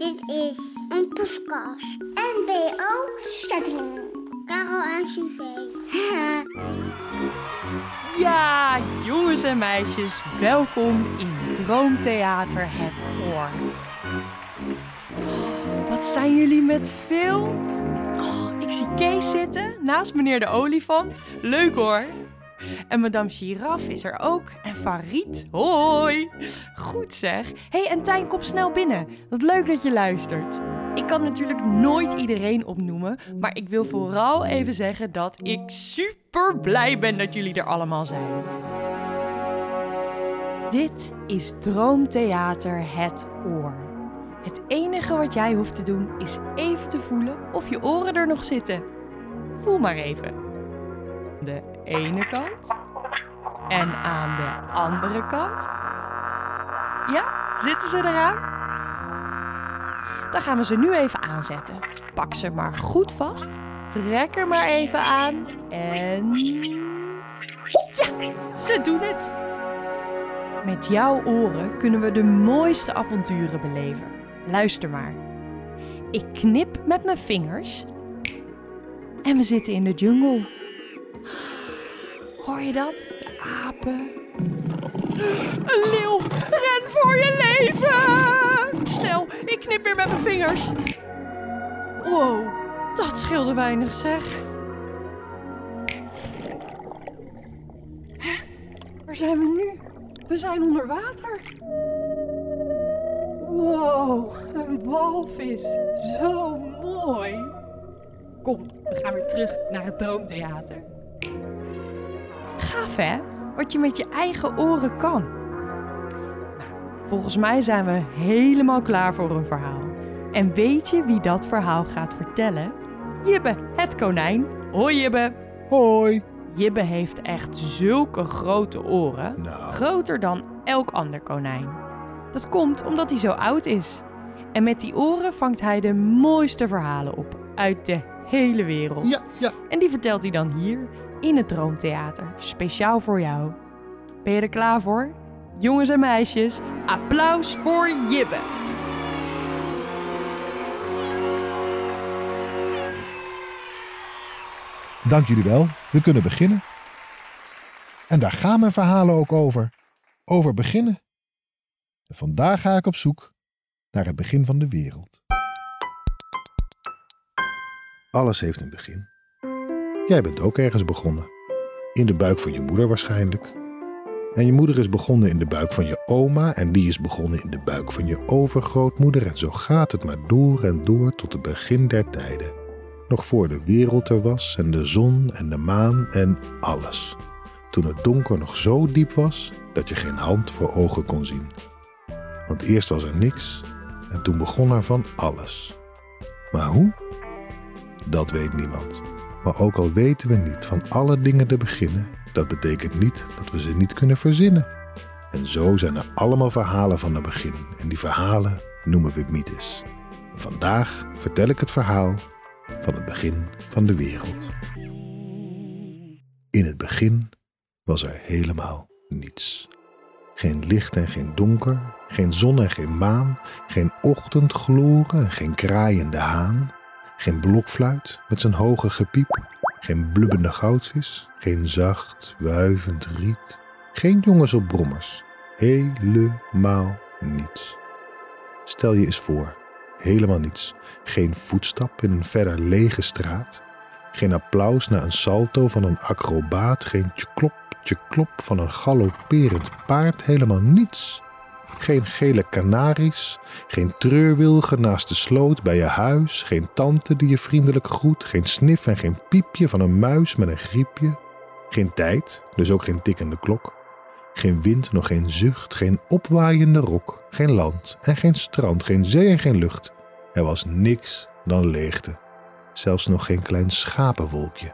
Dit is een podcast. NBO Study. Karel en Suzanne. Ja, jongens en meisjes, welkom in Droomtheater Het Oor. Wat zijn jullie met veel? Oh, ik zie Kees zitten naast meneer de olifant. Leuk hoor. En madame Giraffe is er ook. En Farid, hoi. Goed zeg. hey, en Tijn, kom snel binnen. Wat leuk dat je luistert. Ik kan natuurlijk nooit iedereen opnoemen, maar ik wil vooral even zeggen dat ik super blij ben dat jullie er allemaal zijn. Dit is Droomtheater Het Oor. Het enige wat jij hoeft te doen is even te voelen of je oren er nog zitten. Voel maar even. De ene kant en aan de andere kant. Ja, zitten ze eraan? Dan gaan we ze nu even aanzetten. Pak ze maar goed vast. Trek er maar even aan. En. Ja, ze doen het. Met jouw oren kunnen we de mooiste avonturen beleven. Luister maar. Ik knip met mijn vingers. En we zitten in de jungle. Hoor je dat? De apen. Een leeuw! Ren voor je leven! Snel, ik knip weer met mijn vingers. Wow, dat scheelde weinig zeg. Waar zijn we nu? We zijn onder water. Wow, een walvis. Zo mooi. Kom, we gaan weer terug naar het droomtheater. Gaaf hè? Wat je met je eigen oren kan. Nou, volgens mij zijn we helemaal klaar voor een verhaal. En weet je wie dat verhaal gaat vertellen? Jibbe, het konijn. Hoi Jibbe. Hoi. Jibbe heeft echt zulke grote oren. Nou. Groter dan elk ander konijn. Dat komt omdat hij zo oud is. En met die oren vangt hij de mooiste verhalen op uit de hele wereld. Ja, ja. En die vertelt hij dan hier in het Droomtheater, speciaal voor jou. Ben je er klaar voor? Jongens en meisjes, applaus voor Jibbe. Dank jullie wel. We kunnen beginnen. En daar gaan mijn verhalen ook over. Over beginnen. En vandaag ga ik op zoek naar het begin van de wereld. Alles heeft een begin. Jij bent ook ergens begonnen. In de buik van je moeder waarschijnlijk. En je moeder is begonnen in de buik van je oma en die is begonnen in de buik van je overgrootmoeder en zo gaat het maar door en door tot het begin der tijden. Nog voor de wereld er was en de zon en de maan en alles. Toen het donker nog zo diep was dat je geen hand voor ogen kon zien. Want eerst was er niks en toen begon er van alles. Maar hoe? Dat weet niemand. Maar ook al weten we niet van alle dingen te beginnen, dat betekent niet dat we ze niet kunnen verzinnen. En zo zijn er allemaal verhalen van het begin en die verhalen noemen we mythes. Vandaag vertel ik het verhaal van het begin van de wereld. In het begin was er helemaal niets. Geen licht en geen donker, geen zon en geen maan, geen ochtendgloren en geen kraaiende haan, geen blokfluit met zijn hoge gepiep, geen blubbende goudvis, geen zacht, wuivend riet, geen jongens op brommers, helemaal niets. Stel je eens voor, helemaal niets, geen voetstap in een verder lege straat, geen applaus na een salto van een acrobaat, geen tjeklop, tjeklop van een galopperend paard, helemaal niets. Geen gele kanaries, geen treurwilgen naast de sloot bij je huis, geen tante die je vriendelijk groet, geen snif en geen piepje van een muis met een griepje. Geen tijd, dus ook geen tikkende klok. Geen wind, nog geen zucht, geen opwaaiende rok, geen land en geen strand, geen zee en geen lucht. Er was niks dan leegte, zelfs nog geen klein schapenwolkje.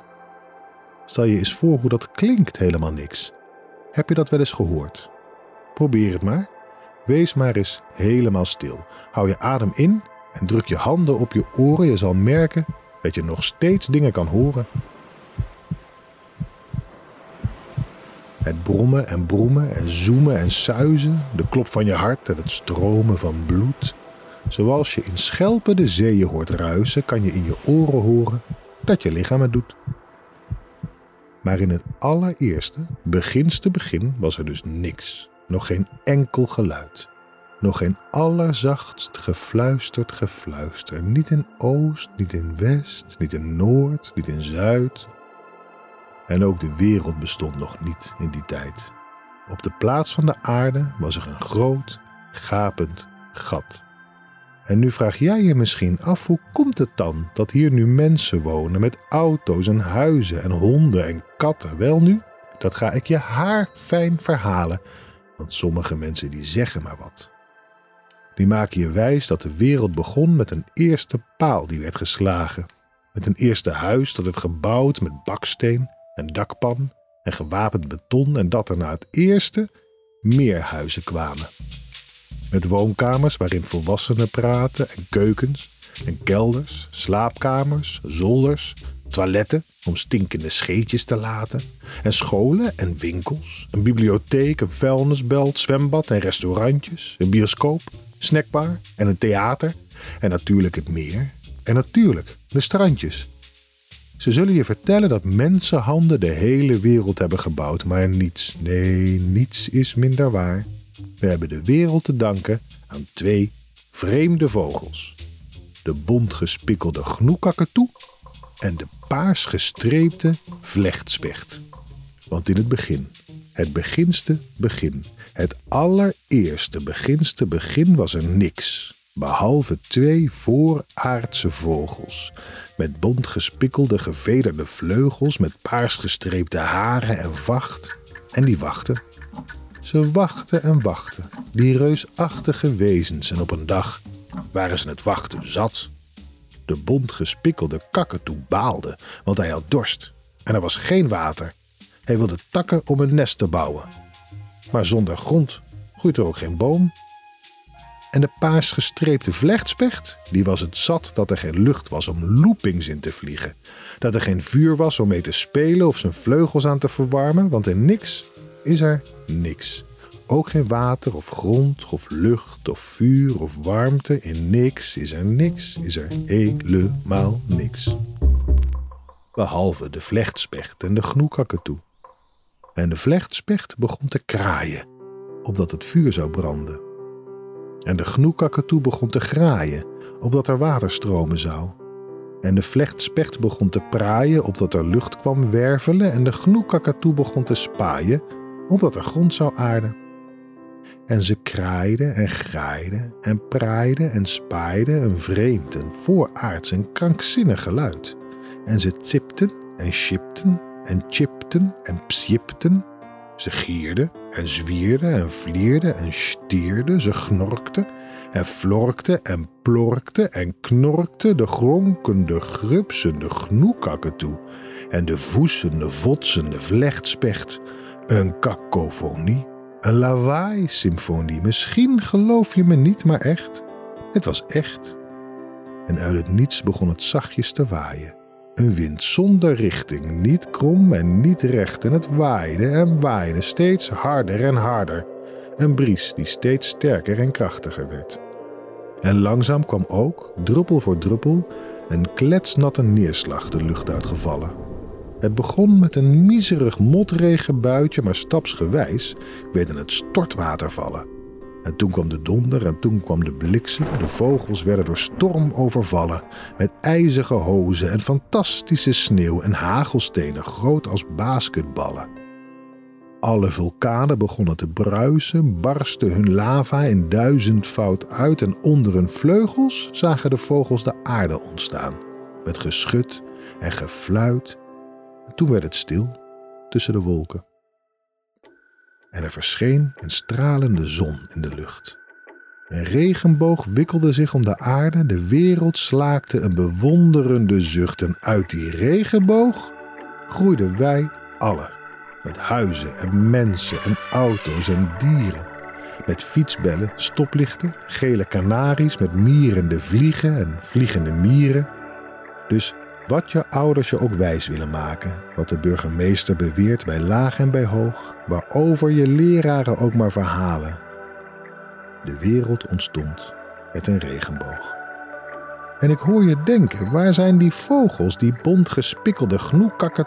Stel je eens voor hoe dat klinkt, helemaal niks. Heb je dat wel eens gehoord? Probeer het maar. Wees maar eens helemaal stil. Hou je adem in en druk je handen op je oren. Je zal merken dat je nog steeds dingen kan horen. Het brommen en broemen en zoemen en suizen, de klop van je hart en het stromen van bloed, Zoals je in schelpen zeeën hoort ruisen, kan je in je oren horen dat je lichaam het doet. Maar in het allereerste, beginste begin, was er dus niks. Nog geen enkel geluid. Nog geen allerzachtst gefluisterd gefluister. Niet in oost, niet in west, niet in noord, niet in zuid. En ook de wereld bestond nog niet in die tijd. Op de plaats van de aarde was er een groot, gapend gat. En nu vraag jij je misschien af hoe komt het dan dat hier nu mensen wonen met auto's en huizen en honden en katten? Wel nu, dat ga ik je haar fijn verhalen, want sommige mensen die zeggen maar wat. Die maken je wijs dat de wereld begon met een eerste paal die werd geslagen, met een eerste huis dat werd gebouwd met baksteen en dakpan en gewapend beton en dat er na het eerste meer huizen kwamen. Met woonkamers waarin volwassenen praten en keukens en kelders, slaapkamers, zolders, toiletten om stinkende scheetjes te laten en scholen en winkels, een bibliotheek, een vuilnisbelt, zwembad en restaurantjes, een bioscoop, snackbar en een theater en natuurlijk het meer en natuurlijk de strandjes. Ze zullen je vertellen dat mensenhanden de hele wereld hebben gebouwd, maar niets, nee, niets is minder waar. We hebben de wereld te danken aan twee vreemde vogels. De bontgespikkelde gnoekakatoe en de paars gestreepte vlechtspecht. Want in het begin, het beginste begin, het allereerste beginste begin was er niks. Behalve twee vooraardse vogels, met bontgespikkelde gevederde vleugels, met paars gestreepte haren en vacht. En die wachten ze wachten en wachten, die reusachtige wezens, en op een dag waren ze het wachten zat. De bont gespikkelde kakatoe baalde, want hij had dorst en er was geen water. Hij wilde takken om een nest te bouwen. Maar zonder grond groeit er ook geen boom. En de paars gestreepte vlechtspecht, die was het zat dat er geen lucht was om loopings in te vliegen. Dat er geen vuur was om mee te spelen of zijn vleugels aan te verwarmen, want in niks is er niks. Ook geen water of grond of lucht of vuur of warmte. In niks is er niks, is er helemaal niks. Behalve de vlechtspecht en de gnoekakatoe. En de vlechtspecht begon te kraaien, opdat het vuur zou branden. En de gnoekakatoe begon te graaien, opdat er water stromen zou. En de vlechtspecht begon te praaien, opdat er lucht kwam wervelen. En de gnoekakatoe begon te spaaien, opdat er grond zou aarden. En ze kraaiden en graaiden en praaiden en spaaiden een vreemd en vooraards en krankzinnig geluid. En ze tipten en chipten en chipten en psjipten. Ze gierden en zwierden en vlierden en stierden. Ze gnorkten en florkten en plorkten en knorkten de gronkende, grupsende gnoekakken toe. En de voesende, votsende vlechtspecht een kakofonie, een lawaai-symfonie. Misschien geloof je me niet, maar echt. Het was echt. En uit het niets begon het zachtjes te waaien. Een wind zonder richting, niet krom en niet recht. En het waaide en waaide steeds harder en harder. Een bries die steeds sterker en krachtiger werd. En langzaam kwam ook, druppel voor druppel, een kletsnatte neerslag de lucht uitgevallen. Het begon met een miserig motregenbuitje, maar stapsgewijs werden het stortwatervallen. En toen kwam de donder en toen kwam de bliksem. De vogels werden door storm overvallen, met ijzige hozen en fantastische sneeuw en hagelstenen groot als basketballen. Alle vulkanen begonnen te bruisen, barsten hun lava in duizendvoud uit en onder hun vleugels zagen de vogels de aarde ontstaan, met geschut en gefluit toen werd het stil tussen de wolken. En er verscheen een stralende zon in de lucht. Een regenboog wikkelde zich om de aarde, de wereld slaakte een bewonderende zucht en uit die regenboog groeiden wij allen. Met huizen en mensen en auto's en dieren. Met fietsbellen, stoplichten, gele kanaries met mierende vliegen en vliegende mieren. Dus wat je ouders je ook wijs willen maken, wat de burgemeester beweert bij laag en bij hoog, waarover je leraren ook maar verhalen. De wereld ontstond met een regenboog. En ik hoor je denken, waar zijn die vogels, die bont gespikkelde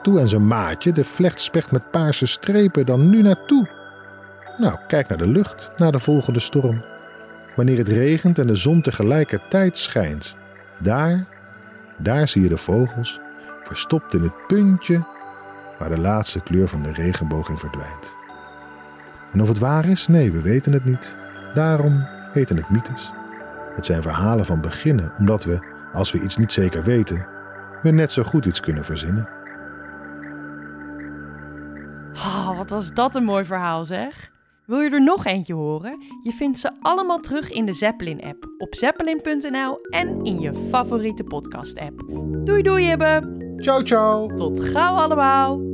en zijn maatje, de vlechtspecht met paarse strepen, dan nu naartoe? Nou, kijk naar de lucht, naar de volgende storm. Wanneer het regent en de zon tegelijkertijd schijnt, daar, daar zie je de vogels, verstopt in het puntje waar de laatste kleur van de regenboog in verdwijnt. En of het waar is? Nee, we weten het niet. Daarom heten het mythes. Het zijn verhalen van beginnen, omdat we, als we iets niet zeker weten, we net zo goed iets kunnen verzinnen. Oh, wat was dat een mooi verhaal zeg. Wil je er nog eentje horen? Je vindt ze allemaal terug in de Zeppelin-app, op zeppelin.nl en in je favoriete podcast-app. Doei doei hebben! Ciao, ciao! Tot gauw allemaal!